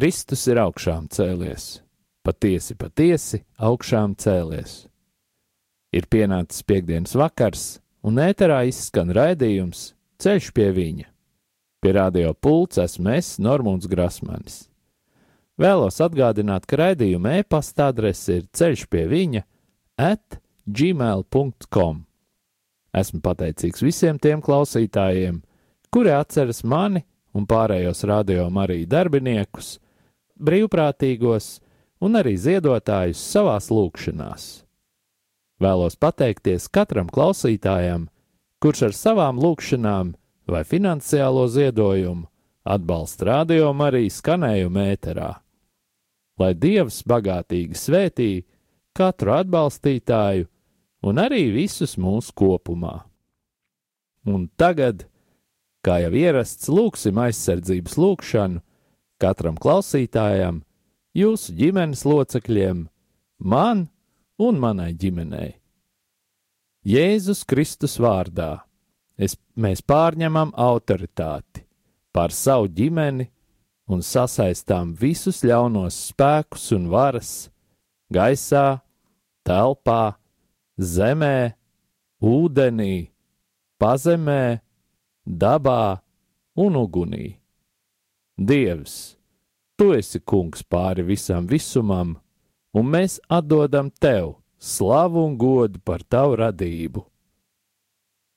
Kristus ir augšām cēlies, patiesi, patiesi augšām cēlies. Ir pienācis piekdienas vakars, un ēterā izskan raidījums Ceļš pie viņa. Pie radio pults esmu es, Normons Grasmanis. Vēlos atgādināt, ka raidījuma e-pasta adrese ir ceļš pie viņa at gmail.com. Esmu pateicīgs visiem tiem klausītājiem, kuri atceras mani un pārējos radio Mariju darbiniekus, brīvprātīgos un arī ziedotājus savās lūkšanās. Vēlos pateikties katram klausītājam, kurš ar savām lūkšanām vai finansiālo ziedojumu atbalsta radio arī skanējumu ēterā. Lai Dievs bagātīgi svētī katru atbalstītāju un arī visus mūsu kopumā. Un tagad Kā jau ierasts, lūgsim aizsardzības lūgšanu katram klausītājam, jūsu ģimenes locekļiem, man un manai ģimenei. Jēzus Kristus vārdā es, mēs pārņemam autoritāti pār savu ģimeni un sasaistām visus ļaunos spēkus un varas gaisā, telpā, zemē, ūdenī, pazemē dabā un ugunī. Dievs, tu esi kungs pāri visam visumam, un mēs atdodam tev slavu un godu par tavu radību.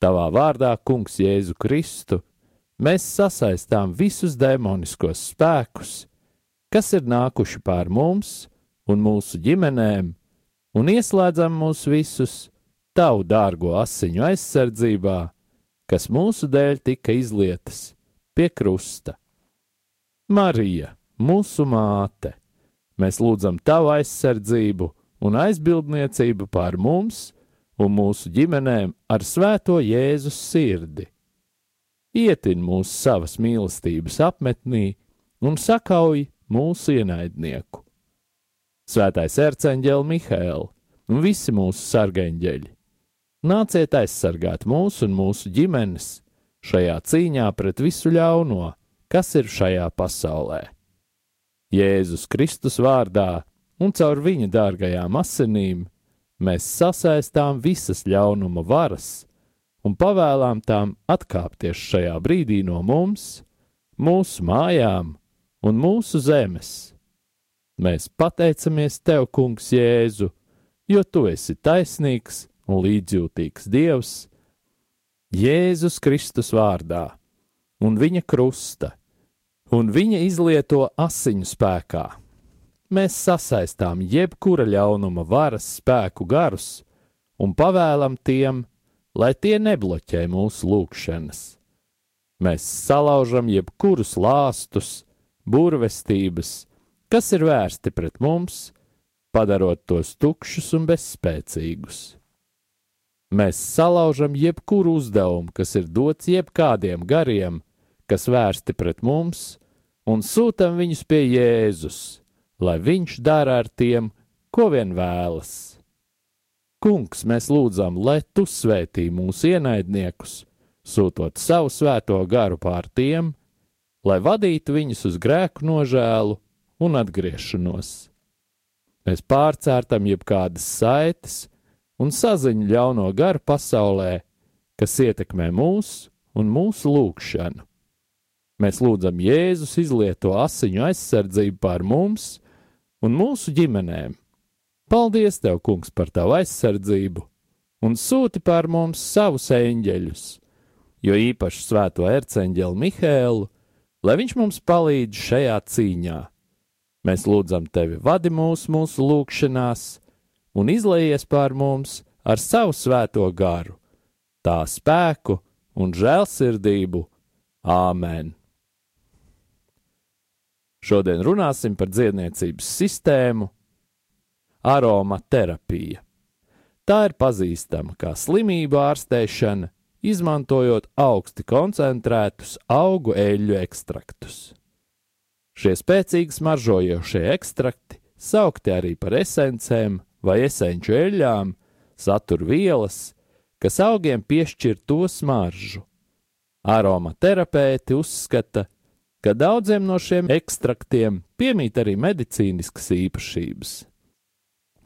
Tavā vārdā, Kungs, Jēzu Kristu, mēs sasaistām visus demoniskos spēkus, kas ir nākuši pār mums un mūsu ģimenēm, un ieslēdzam mūs visus tavu dārgo asiņu aizsardzībā kas mūsu dēļ tika izlietas pie krusta. Marija, mūsu māte, mēs lūdzam tavu aizsardzību un aizbildniecību pār mums un mūsu ģimenēm ar svēto Jēzus sirdi. Ietin mūs savas mīlestības apmetnī un sakauj mūsu ienaidnieku. Svētais erceņģeli Mihēl un visi mūsu sargeņģeļi Nāciet aizsargāt mūs un mūsu ģimenes šajā cīņā pret visu ļauno, kas ir šajā pasaulē. Jēzus Kristus vārdā un caur viņa dārgajām asinīm mēs sasaistām visas ļaunuma varas un pavēlām tām atkāpties šajā brīdī no mums, mūsu mājām un mūsu zemes. Mēs pateicamies Tev, Kungs, Jēzu, jo Tu esi taisnīgs un līdzjūtīgs Dievs, Jēzus Kristus vārdā un viņa krusta un viņa izlieto asiņu spēkā. Mēs sasaistām jebkura ļaunuma varas spēku garus un pavēlam tiem, lai tie nebloķē mūsu lūgšanas. Mēs salaužam jebkurus lāstus, burvestības, kas ir vērsti pret mums, padarot tos tukšus un bezspēcīgus. Mēs salaužam jebkuru uzdevumu, kas ir dots jebkādiem gariem, kas vērsti pret mums, un sūtam viņus pie Jēzus, lai viņš dara ar tiem, ko vien vēlas. Kungs, mēs lūdzam, lai tu svētī mūsu ienaidniekus, sūtot savu svēto garu pār tiem, lai vadītu viņus uz grēku nožēlu un atgriešanos. Mēs pārcērtam jebkādas saites, un saziņu ļauno garu pasaulē, kas ietekmē mūs un mūsu lūgšanu. Mēs lūdzam Jēzus izlieto asiņu aizsardzību pār mums un mūsu ģimenēm. Paldies, Tev, Kungs, par Tavu aizsardzību, un sūti pār mums savus eņģeļus, jo īpaši svēto erceņģeli Mihēlu, lai viņš mums palīdz šajā cīņā. Mēs lūdzam Tevi, vadi mūs mūsu lūgšanās, un izlaies pār mums ar savu svēto garu, tā spēku un žēlsirdību. Āmen! Šodien runāsim par dziedniecības sistēmu aromaterapija. Tā ir pazīstama kā slimību ārstēšana, izmantojot augsti koncentrētus augu eļļu ekstraktus. Šie spēcīgi smaržojošie ekstrakti, saukti arī par esencēm vai esenču eļļām, satur vielas, kas augiem piešķir to smaržu. Aromaterapeiti uzskata, ka daudziem no šiem ekstraktiem piemīt arī medicīniskas īpašības.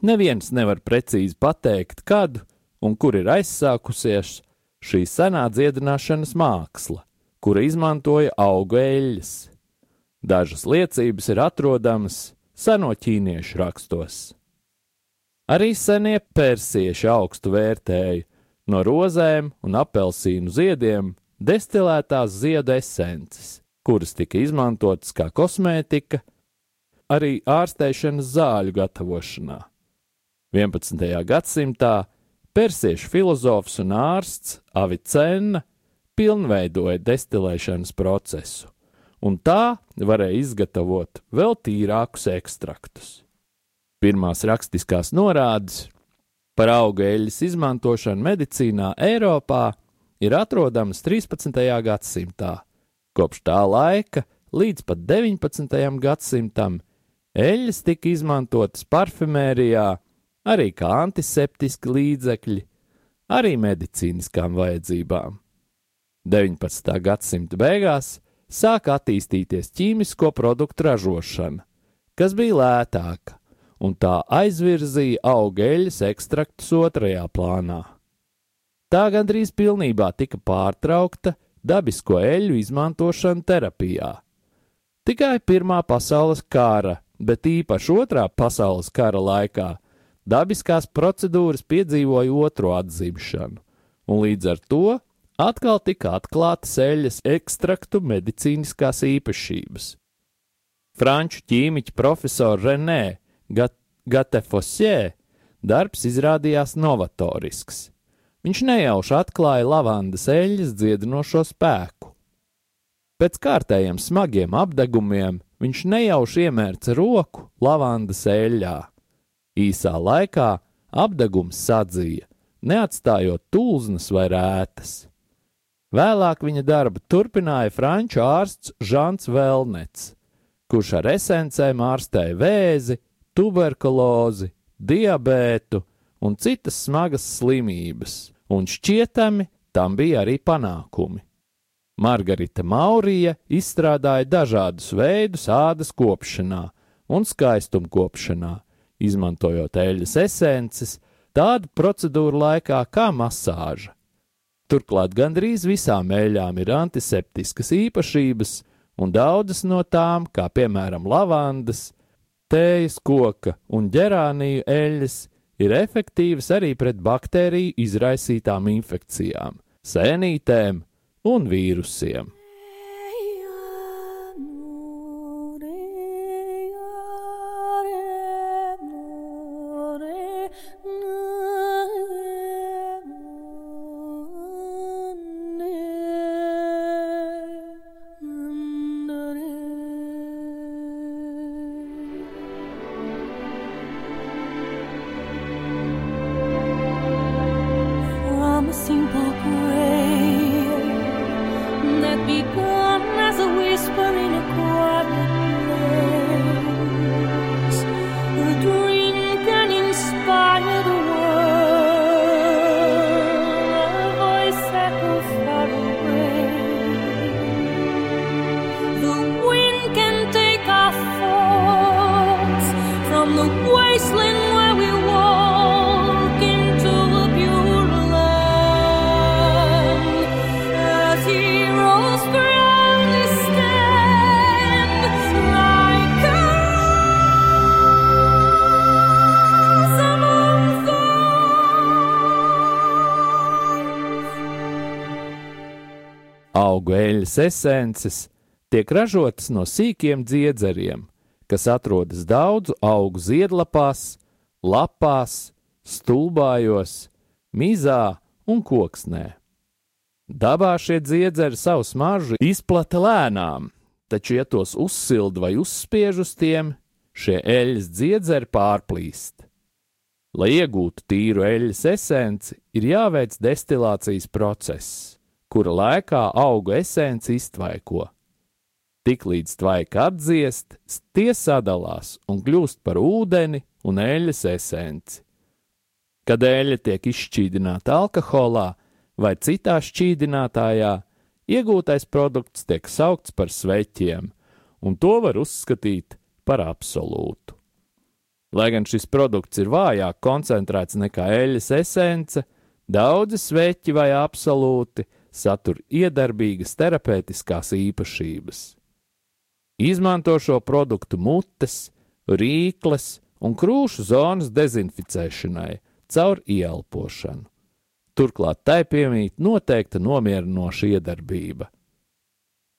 Neviens nevar precīzi pateikt, kad un kur ir aizsākusies šī senā dziedināšanas māksla, kura izmantoja augu eļļas. Dažas liecības ir atrodamas seno ķīniešu rakstos. Arī senie persieši augstu vērtēja no rozēm un apelsīnu ziediem destilētās ziedu esences, kuras tika izmantotas kā kosmētika, arī ārstēšanas zāļu gatavošanā. 11. gadsimtā persiešu filozofs un ārsts Avicena pilnveidoja destilēšanas procesu, un tā varēja izgatavot vēl tīrākus ekstraktus. Pirmās rakstiskās norādes par auga eļļas izmantošanu medicīnā Eiropā ir atrodamas 13. gadsimtā. Kopš tā laika līdz pat 19. gadsimtam eļļas tika izmantotas parfumērijā, arī kā antiseptiski līdzekļi, arī medicīniskām vajadzībām. 19. gadsimta beigās sāka attīstīties ķīmisko produktu ražošana, kas bija lētāka, un tā aizvirzīja augeļas ekstraktus otrajā plānā. Tā gandrīz pilnībā tika pārtraukta dabisko eļļu izmantošana terapijā. Tikai Pirmā pasaules kara, bet īpaši Otrā pasaules kara laikā dabiskās procedūras piedzīvoja otro atzimšanu, un līdz ar to atkal tika atklātas eļļas ekstraktu medicīniskās īpašības. Franču ķīmiķa profesora Renē Gatefosē darbs izrādījās novatorisks. Viņš nejauši atklāja lavandas eļļas dziedinošo spēku. Pēc kārtējiem smagiem apdegumiem viņš nejauši iemērca roku lavandas eļļā Īsā laikā apdegums sadzīja, neatstājot tūznas vai rētas. Vēlāk viņa darbu turpināja franču ārsts Žants Velnets, kurš ar esencēm ārstēja vēzi, tuberkulozi, diabētu un citas smagas slimības, un šķietami tam bija arī panākumi. Margarita Maurija izstrādāja dažādus veidus ādas kopšanā un skaistumkopšanā, izmantojot eļļas esences, tādu procedūru laikā kā masāža. Turklāt gandrīz visām eļļām ir antiseptiskas īpašības, un daudzas no tām, kā piemēram lavandas, tējas koka un ģerāniju eļļas, ir efektīvas arī pret baktēriju izraisītām infekcijām, sēnītēm un vīrusiem. Augu eļļas esences tiek ražotas no sīkiem dziedzeriem, kas atrodas daudzu augu ziedlapās, lapās, stulbājos, mizā un koksnē. Dabā šie dziedzeri savu smaržu izplata lēnām, taču, ja tos uzsilda vai uzspiež uz tiem, šie eļļas dziedzeri pārplīst. Lai iegūtu tīru eļļas esenci, ir jāveic destilācijas process, kura laikā auga esence iztvaiko. Tiklīdz tvaika atdziest, tie sadalās un kļūst par ūdeni un eļļas esenci. Kad eļļa tiek izšķīdināta alkoholā vai citā šķīdinātājā, iegūtais produkts tiek saukts par sveķiem, un to var uzskatīt par absolūtu. Lai gan šis produkts ir vājāk koncentrēts nekā eļļas esence, daudzi sveķi vai absolūti satur iedarbīgas terapeitiskās īpašības. Izmanto šo produktu mutes, rīkles un krūšu zonas dezinficēšanai, caur ieelpošanu. Turklāt tai piemīt noteikta nomierinoša iedarbība.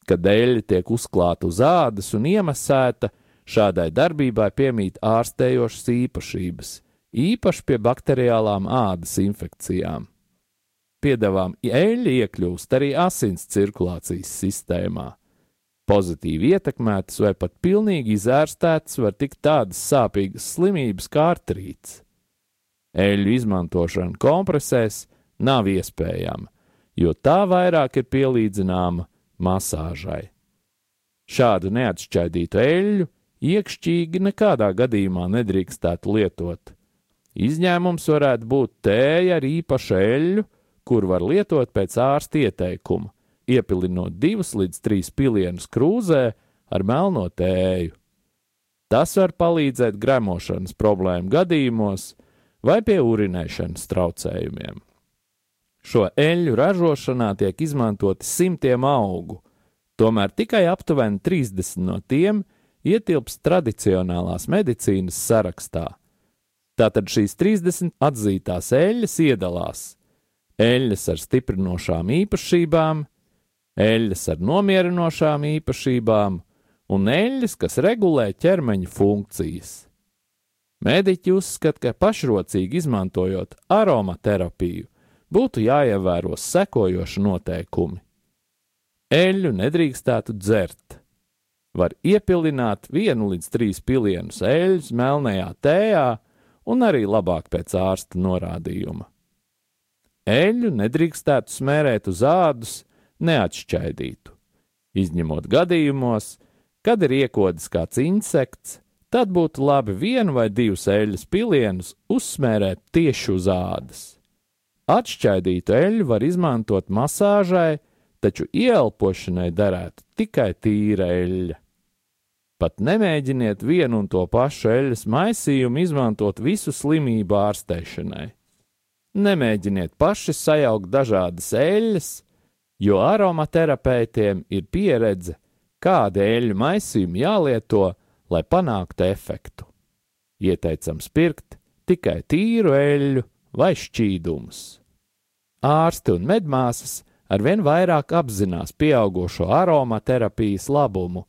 Kad eļļa tiek uzklāta uz ādas un iemasēta, šādai darbībai piemīt ārstējošas īpašības, īpaši pie bakteriālām ādas infekcijām. Piedāvām eļļa iekļūst arī asins cirkulācijas sistēmā. Pozitīvi ietekmētas vai pat pilnīgi izārstētas var tikt tādas sāpīgas slimības kā artrīts. Eļļu izmantošana kompresēs nav iespējama, jo tā vairāk ir pielīdzināma masāžai. Šādu neatšķaidītu eļļu iekšķīgi nekādā gadījumā nedrīkstētu lietot. Izņēmums varētu būt tēja ar īpašu eļļu, kur var lietot pēc ārsta ieteikuma, iepilinot divus līdz trīs pilienus krūzē ar melno tēju. Tas var palīdzēt gremošanas problēmu gadījumos, vai pie urinēšanas traucējumiem. Šo eļļu ražošanā tiek izmantoti simtiem augu, tomēr tikai aptuveni 30 no tiem ietilpst tradicionālās medicīnas sarakstā. Tātad šīs 30 atzītās eļļas iedalās eļļas ar stiprinošām īpašībām, eļļas ar nomierinošām īpašībām un eļļas, kas regulē ķermeņa funkcijas. Mēdīķi uzskata, ka pašrocīgi izmantojot aromaterapiju, būtu jāievēro sekojoši noteikumi. Eļļu nedrīkstētu dzert. Var iepilināt vienu līdz trīs pilienus eļļas melnajā tējā un arī labāk pēc ārsta norādījuma. Eļļu nedrīkstētu smērēt uz ādus neatšķaidītu, izņemot gadījumos, kad ir iekodis kāds insekts, tad būtu labi vienu vai divus eļļas pilienus uzsmērēt tieši uz ādas. Atšķaidītu eļļu var izmantot masāžai, taču ieelpošanai derētu tikai tīra eļļa. Pat nemēģiniet vienu un to pašu eļļas maisījumu izmantot visu slimību ārstēšanai. Nemēģiniet paši sajaukt dažādas eļļas, jo aromaterapeitiem ir pieredze, kāda eļļu maisījuma jālieto, lai panāktu efektu. Ieteicams pirkt tikai tīru eļļu vai šķīdumus. Ārsti un medmāsas arvien vairāk apzinās pieaugušo aromaterapijas labumu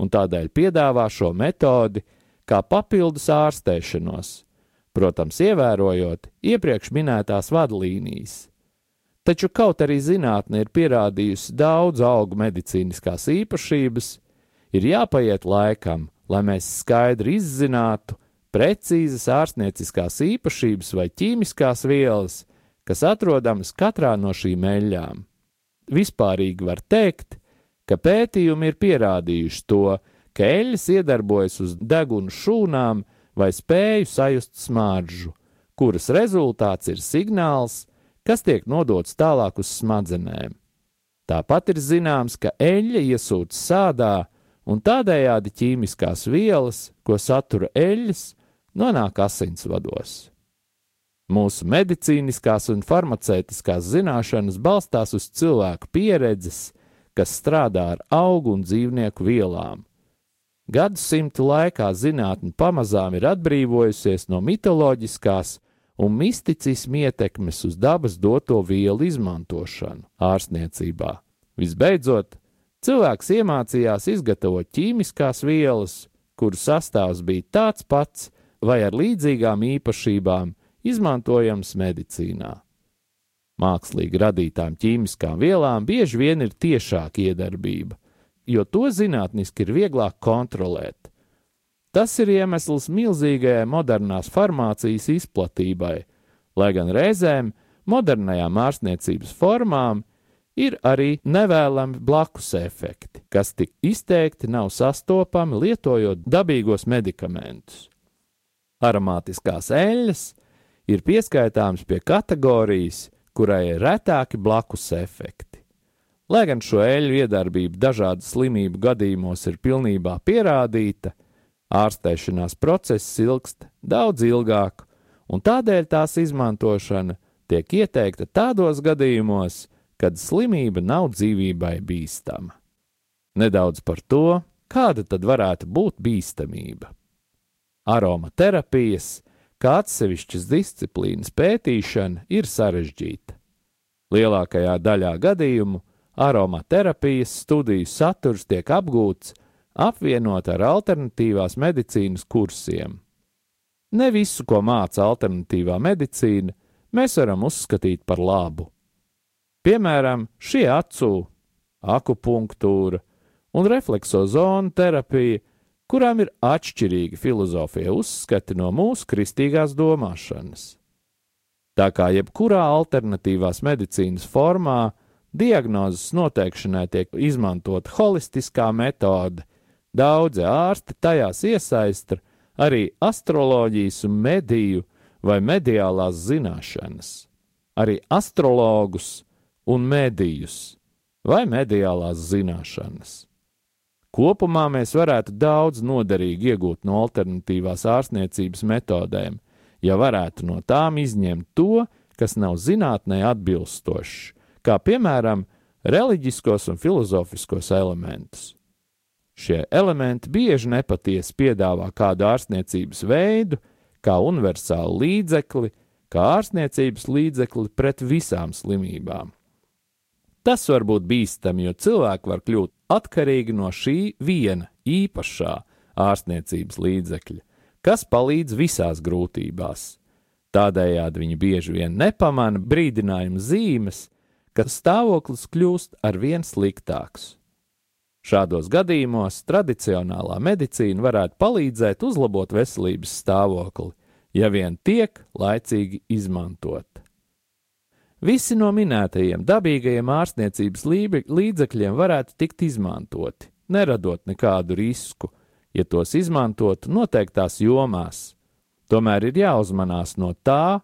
un tādēļ piedāvā šo metodi kā papildus ārstēšanos, protams, ievērojot iepriekš minētās vadlīnijas. Taču kaut arī zinātne ir pierādījusi daudz augu medicīniskās īpašības, ir jāpaiet laikam, lai mēs skaidri izzinātu precīzas ārstnieciskās īpašības vai ķīmiskās vielas, kas atrodamas katrā no šīm eļļām. Vispārīgi var teikt, ka pētījumi ir pierādījuši to, ka eļļas iedarbojas uz degunu šūnām vai spēju sajust smaržu, kuras rezultāts ir signāls, kas tiek nodots tālāk uz smadzenēm. Tāpat ir zināms, ka eļļa iesūta sādā un tādējādi ķīmiskās vielas, ko satura eļļas, nonāk asinsvados. Mūsu medicīniskās un farmaceitiskās zināšanas balstās uz cilvēku pieredzes, kas strādā ar augu un dzīvnieku vielām. Gadsimtu laikā zinātne pamazām ir atbrīvojusies no mitoloģiskās un misticismu ietekmes uz dabas doto vielu izmantošanu ārstniecībā. Visbeidzot, Cilvēks iemācījās izgatavot ķīmiskās vielas, kuru sastāvs bija tāds pats vai ar līdzīgām īpašībām, izmantojams medicīnā. Mākslīgi radītām ķīmiskām vielām bieži vien ir tiešāka iedarbība, jo to zinātniski ir vieglāk kontrolēt. Tas ir iemesls milzīgajai modernās farmācijas izplatībai, lai gan reizēm modernajām ārstniecības formām ir arī nevēlami blakus efekti, kas tik izteikti nav sastopami lietojot dabīgos medikamentus. Aromātiskās eļļas ir pieskaitāms pie kategorijas, kurai ir retāki blakus efekti. Lai gan šo eļļu iedarbība dažādu slimību gadījumos ir pilnībā pierādīta, ārstēšanās process ilgst daudz ilgāk, un tādēļ tās izmantošana tiek ieteikta tādos gadījumos, kad slimība nav dzīvībai bīstama. Nedaudz par to, kāda tad varētu būt bīstamība. Aromaterapijas, kā atsevišķas disciplīnas pētīšana, ir sarežģīta. Lielākajā daļā gadījumu aromaterapijas studiju saturs tiek apgūts apvienot ar alternatīvās medicīnas kursiem. Ne visu, ko māca alternatīvā medicīna, mēs varam uzskatīt par labu. Piemēram, šie acu, akupunktūra un refleksozonu terapija, kurām ir atšķirīgi filozofija uzskati no mūsu kristīgās domāšanas. Tā kā jebkurā alternatīvās medicīnas formā, diagnozes noteikšanai tiek izmantota holistiskā metode, daudzi ārsti tajās iesaista arī astroloģijas un mediju vai mediālās zināšanas, arī astrologus un medijus vai mediālās zināšanas. Kopumā mēs varētu daudz noderīgi iegūt no alternatīvās ārstniecības metodēm, ja varētu no tām izņemt to, kas nav zinātnē atbilstošs, kā piemēram reliģiskos un filozofiskos elementus. Šie elementi bieži nepatiesi piedāvā kādu ārstniecības veidu, kā universālu līdzekli, kā ārstniecības līdzekli pret visām slimībām. Tas var būt bīstami, jo cilvēki var kļūt atkarīgi no šī viena īpašā ārstniecības līdzekļa, kas palīdz visās grūtībās. Tādējādi viņi bieži vien nepamana brīdinājumu zīmes, ka stāvoklis kļūst ar vien sliktāks. Šādos gadījumos tradicionālā medicīna varētu palīdzēt uzlabot veselības stāvokli, ja vien tiek laicīgi izmantota. Visi no minētajiem dabīgajiem ārstniecības līdzekļiem varētu tikt izmantoti, neradot nekādu risku, ja tos izmantotu noteiktās jomās. Tomēr ir jāuzmanās no tā,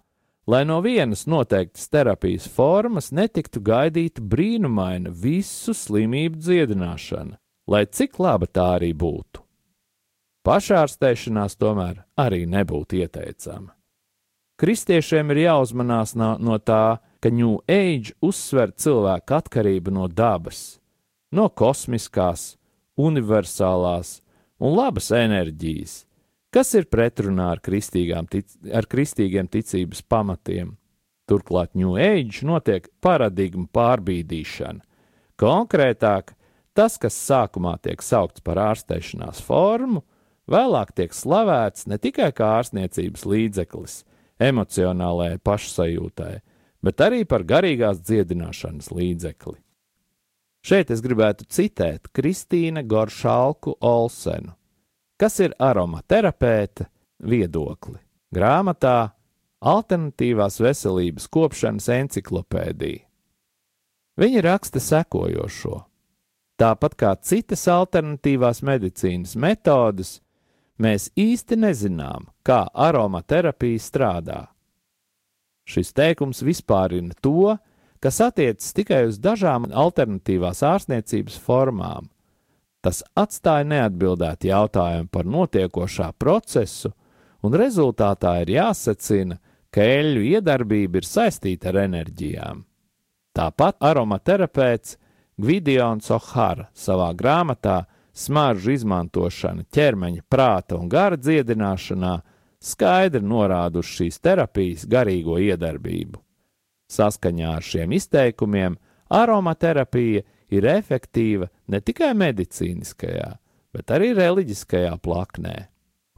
lai no vienas noteiktas terapijas formas netiktu gaidīta brīnumaina visu slimību dziedināšana, lai cik laba tā arī būtu. Pašārstēšanās tomēr arī nebūtu ieteicama. Kristiešiem ir jāuzmanās no, no tā, ka New Age uzsver cilvēku atkarību no dabas, no kosmiskās, universālās un labas enerģijas, kas ir pretrunā ar, tic, ar kristīgiem ticības pamatiem. Turklāt New Age notiek paradigmu pārbīdīšana. Konkrētāk, tas, kas sākumā tiek saukts par ārstēšanās formu, vēlāk tiek slavēts ne tikai kā ārstniecības līdzeklis emocionālajai pašsajūtai, bet arī par garīgās dziedināšanas līdzekli. Šeit es gribētu citēt Kristīnu Goršalku Olsenu, kas ir aromaterapeite viedokli. Grāmatā Alternatīvās veselības kopšanas enciklopēdija. Viņa raksta sekojošo: Tāpat kā citas alternatīvās medicīnas metodes, mēs īsti nezinām, kā aromaterapija strādā. Šis teikums vispārina to, kas attiecas tikai uz dažām alternatīvās ārstniecības formām, Tas atstāja neatbildētu jautājumu par notiekošā procesu, un rezultātā ir jāsacina, ka eļļu iedarbība ir saistīta ar enerģijām. Tāpat aromaterapeits Gvidions O'Hara savā grāmatā Smaržu izmantošana ķermeņa, prāta un gara dziedināšanā skaidri norāda uz šīs terapijas garīgo iedarbību. Saskaņā ar šiem izteikumiem aromaterapija ir efektīva ne tikai medicīniskajā, bet arī reliģiskajā plaknē.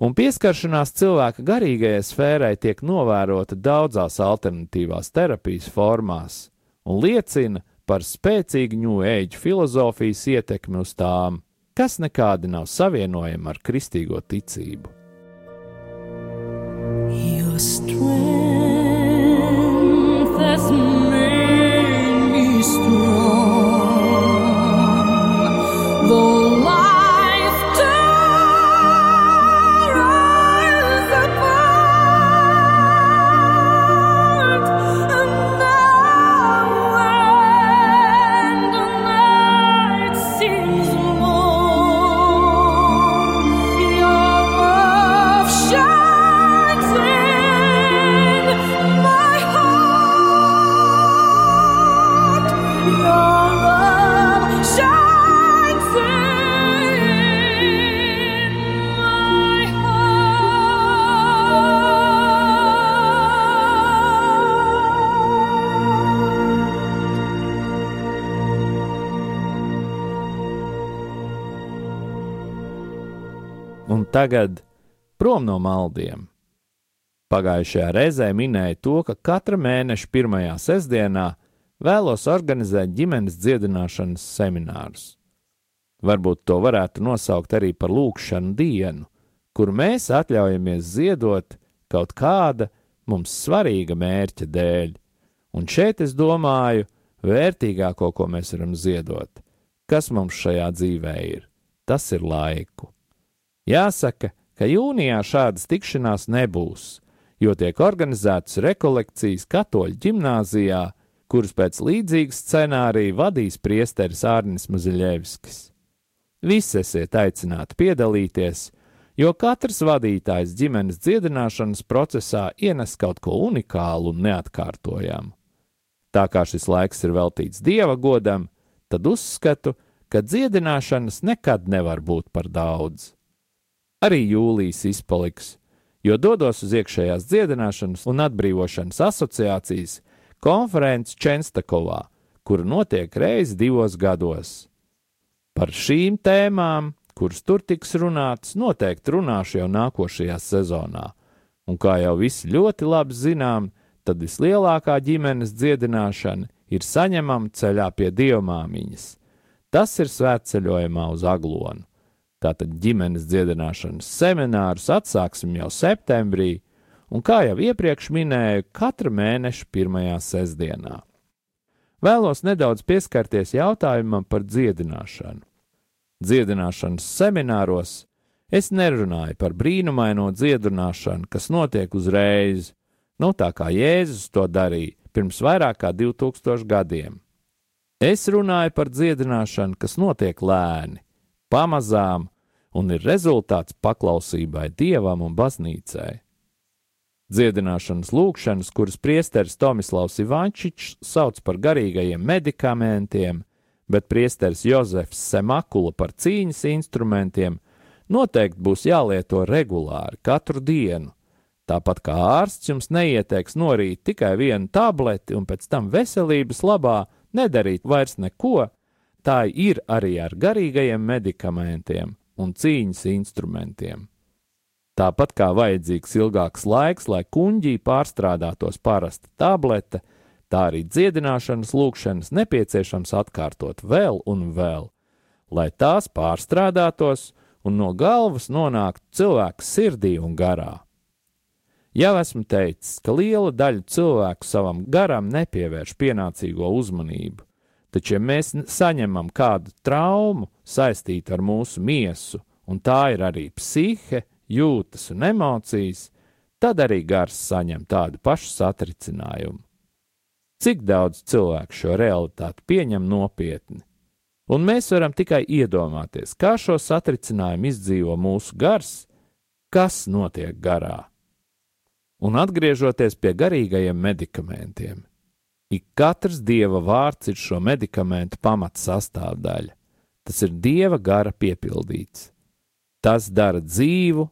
Un pieskaršanās cilvēka garīgajai sfērai tiek novērota daudzās alternatīvās terapijas formās un liecina par spēcīgu ņūēģu filozofijas ietekmi uz tām, kas nekādi nav savienojami ar kristīgo ticību. Your strength has tagad prom no maldiem. Pagājušajā reizē minēju to, ka katra mēneša pirmajā sestdienā vēlos organizēt ģimenes dziedināšanas seminārus. Varbūt to varētu nosaukt arī par lūkšanu dienu, kur mēs atļaujamies ziedot kaut kāda mums svarīga mērķa dēļ. Un šeit es domāju, vērtīgāko, ko mēs varam ziedot, kas mums šajā dzīvē ir, tas ir laiku. Jāsaka, ka jūnijā šādas tikšanās nebūs, jo tiek organizētas rekolekcijas katoļu ģimnāzijā, kuras pēc līdzīga scenārija vadīs priesteris Ārnis Maziļevskis. Visi esiet aicināti piedalīties, jo katrs vadītājs ģimenes dziedināšanas procesā ienes kaut ko unikālu un neatkārtojamu. Tā kā šis laiks ir veltīts dieva godam, tad uzskatu, ka dziedināšanas nekad nevar būt par daudz arī jūlijas izpaliks, jo dodos uz iekšējās dziedināšanas un atbrīvošanas asociācijas konferences Čenstakovā, kur notiek reizi divos gados. Par šīm tēmām, kuras tur tiks runātas, noteikti runāšu jau nākošajā sezonā, un kā jau visi ļoti labi zinām, tad vislielākā ģimenes dziedināšana ir saņemama ceļā pie dievmāmiņas. Tas ir svētceļojumā uz Aglonu. Tātad ģimenes dziedināšanas seminārus atsāksim jau septembrī, un kā jau iepriekš minēju, katra mēneša pirmajā sestdienā. Vēlos nedaudz pieskarties jautājumam par dziedināšanu. Dziedināšanas semināros es nerunāju par brīnumaino dziedināšanu, kas notiek uzreiz, nu tā kā Jēzus to darīja pirms vairāk kā 2000 gadiem. Es runāju par dziedināšanu, kas notiek lēni, pamazām un ir rezultāts paklausībai dievam un baznīcai. Dziedināšanas lūkšanas, kuras priesteris Tomislavs Ivančičs sauc par garīgajiem medikamentiem, bet priesteris Jozefs Semakula par cīņas instrumentiem, noteikti būs jālieto regulāri katru dienu. Tāpat kā ārsts jums neieteiks norīt tikai vienu tableti un pēc tam veselības labā nedarīt vairs neko, tā ir arī ar garīgajiem medikamentiem un cīņas instrumentiem. Tāpat kā vajadzīgs ilgāks laiks, lai kuģī pārstrādātos parasta tablete, tā arī dziedināšanas lūkšanas nepieciešams atkārtot vēl un vēl, lai tās pārstrādātos un no galvas nonāktu cilvēka sirdī un garā. Jau esmu teicis, ka liela daļa cilvēku savam garam nepievērš pienācīgo uzmanību, Taču, ja mēs saņemam kādu traumu saistītu ar mūsu miesu, un tā ir arī psihe, jūtas un emocijas, tad arī gars saņem tādu pašu satricinājumu. Cik daudz cilvēku šo realitāti pieņem nopietni? Un mēs varam tikai iedomāties, kā šo satricinājumu izdzīvo mūsu gars, kas notiek garā. Un atgriežoties pie garīgajiem medikamentiem, Ik katrs dieva vārds ir šo medikamentu pamats sastāvdaļa. Tas ir dieva gara piepildīts. Tas dara dzīvu,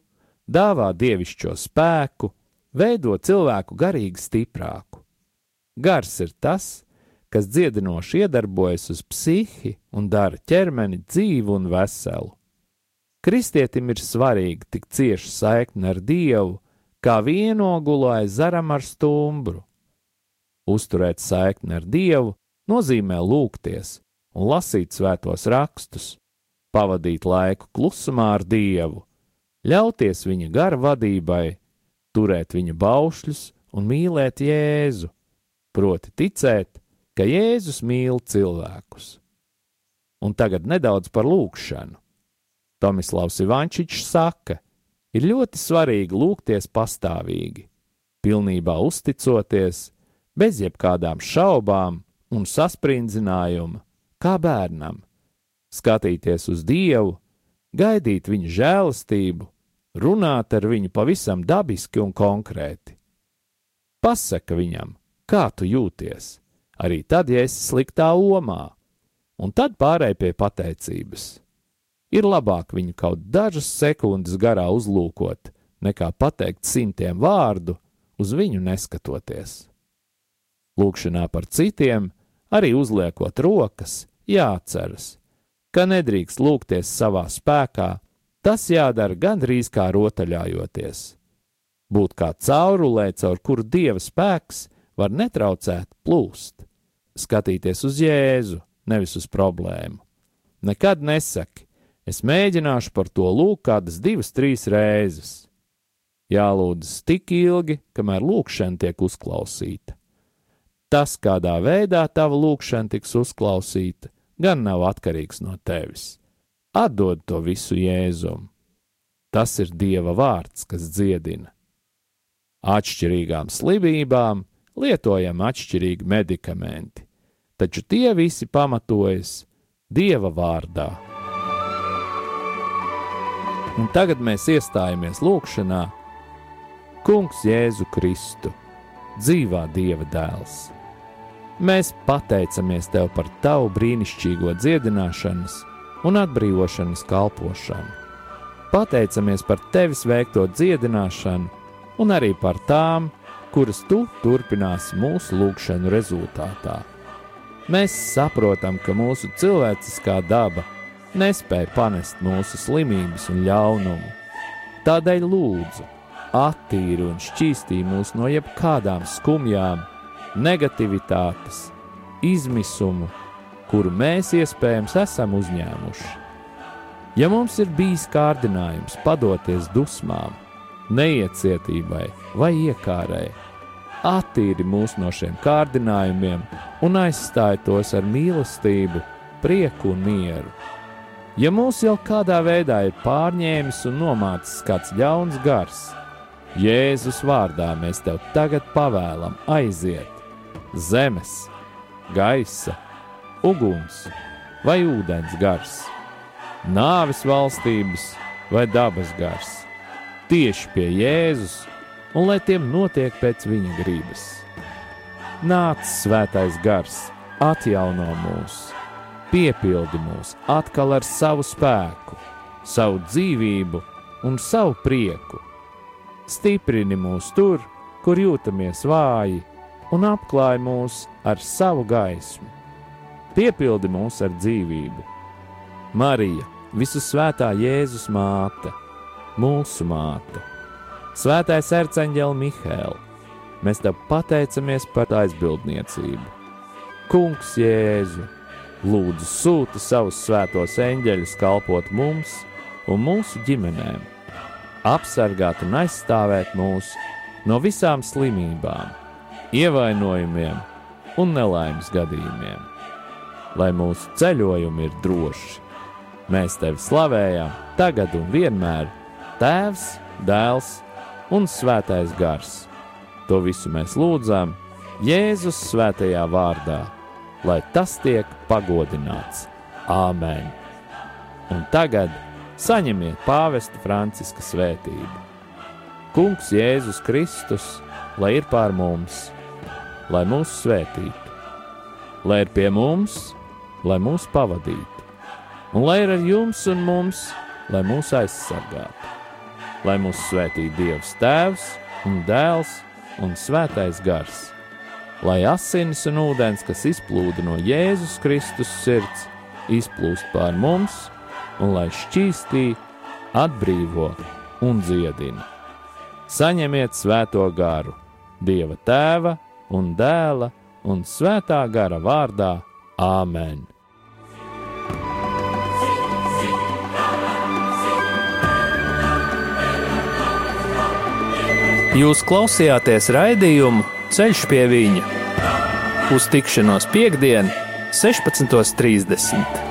dāvā dievišķo spēku, veido cilvēku garīgi stiprāku. Gars ir tas, kas dziedinoši iedarbojas uz psihi un dara ķermeni dzīvu un veselu. Kristietim ir svarīgi tik cieši saikni ar Dievu, kā vienogulai zaram ar stumbru uzturēt saikni ar Dievu, nozīmē lūgties un lasīt svētos rakstus, pavadīt laiku klusumā ar Dievu, ļauties viņa gara vadībai, turēt viņa baušļus un mīlēt Jēzu, proti ticēt, ka Jēzus mīl cilvēkus. Un tagad nedaudz par lūgšanu. Tomislavs Ivančičs saka, ir ļoti svarīgi lūgties pastāvīgi, pilnībā uzticoties, bez jebkādām šaubām un saspringzinājuma, kā bērnam, skatīties uz Dievu, gaidīt viņa žēlastību, runāt ar viņu pavisam dabiski un konkrēti. Pasaka viņam, kā tu jūties, arī tad, ja esi sliktā omā, un tad pārēj pie pateicības. Ir labāk viņu kaut dažas sekundes garā uzlūkot, nekā pateikt simtiem vārdu, uz viņu neskatoties. Lūkšanā par citiem, arī uzliekot rokas, jāatceras, ka nedrīkst lūgties savā spēkā, tas jādara gandrīz kā rotaļājoties. Būt kā caurulē, caur kuru dieva spēks var netraucēt plūst. Skatīties uz Jēzu, nevis uz problēmu. Nekad nesaki, es mēģināšu par to lūgt kādas divas, trīs reizes. Jālūdz tik ilgi, kamēr lūkšana tiek uzklausīta. Tas, kādā veidā tava lūkšana tiks uzklausīta, gan nav atkarīgs no tevis. Atdod to visu Jēzum. Tas ir Dieva vārds, kas dziedina. Atšķirīgām slimībām lietojam atšķirīgi medikamenti, taču tie visi pamatojas Dieva vārdā. Un tagad mēs iestājamies lūgšanā, Kungs Jēzu Kristu, dzīvā Dieva dēls. Mēs pateicamies Tev par Tavu brīnišķīgo dziedināšanas un atbrīvošanas kalpošanu. Pateicamies par Tevis veikto dziedināšanu un arī par tām, kuras Tu turpināsi mūsu lūgšanu rezultātā. Mēs saprotam, ka mūsu cilvēciskā daba nespēja panest mūsu slimības un ļaunumu. Tādēļ lūdzu, attīri un šķīstī mūs no jebkādām skumjām, negativitātes, izmisumu, kuru mēs iespējams esam uzņēmuši. Ja mums ir bijis kārdinājums padoties dusmām, neiecietībai vai iekārai, attīri mūs no šiem kārdinājumiem un aizstāj tos ar mīlestību, prieku un mieru. Ja mūs jau kādā veidā ir pārņēmis un nomācis kāds ļauns gars, Jēzus vārdā mēs tev tagad pavēlam aiziet zemes, gaisa, uguns vai ūdens gars, nāves valstības vai dabas gars, tieši pie Jēzus, un lai tiem notiek pēc viņa gribas. Nāc, svētais gars, atjauno mūs, piepildi mūs atkal ar savu spēku, savu dzīvību un savu prieku. Stiprini mūs tur, kur jūtamies vāji, un apklāj mūs ar savu gaismu. Piepildi mūs ar dzīvību. Marija, visu svētā Jēzus māte, mūsu māte, Svētais Erceņģēl Mihēl, mēs tev pateicamies par aizbildniecību. Kungs Jēzu, lūdzu sūti savus svētos eņģeļus kalpot mums un mūsu ģimenēm, apsargāt un aizstāvēt mūs no visām slimībām ievainojumiem un nelaimes gadījumiem. Lai mūsu ceļojumi ir droši, mēs tevi slavējam tagad un vienmēr, Tēvs, Dēls un Svētais Gars. To visu mēs lūdzam Jēzus svētajā vārdā, lai tas tiek pagodināts. Āmen! Un tagad saņemiet pāvesta Franciska svētību. Kungs Jēzus Kristus, lai ir pār mums! Lai mūs svētītu, lai ir pie mums, lai mūs pavadītu, un lai ir ar jums un mums, lai mūs aizsargātu, lai mūs svētītu Dievs Tēvs un Dēls un Svētais Gars, lai asinis un ūdens, kas izplūda no Jēzus Kristus sirds, izplūst pār mums, un lai šķīstī, atbrīvo un dziedina. Saņemiet svēto garu, Dieva Tēva, un dēla un svētā gara vārdā Āmen! Jūs klausījāties raidījumu Ceļš pie viņa uz tikšanos piekdien, 16.30.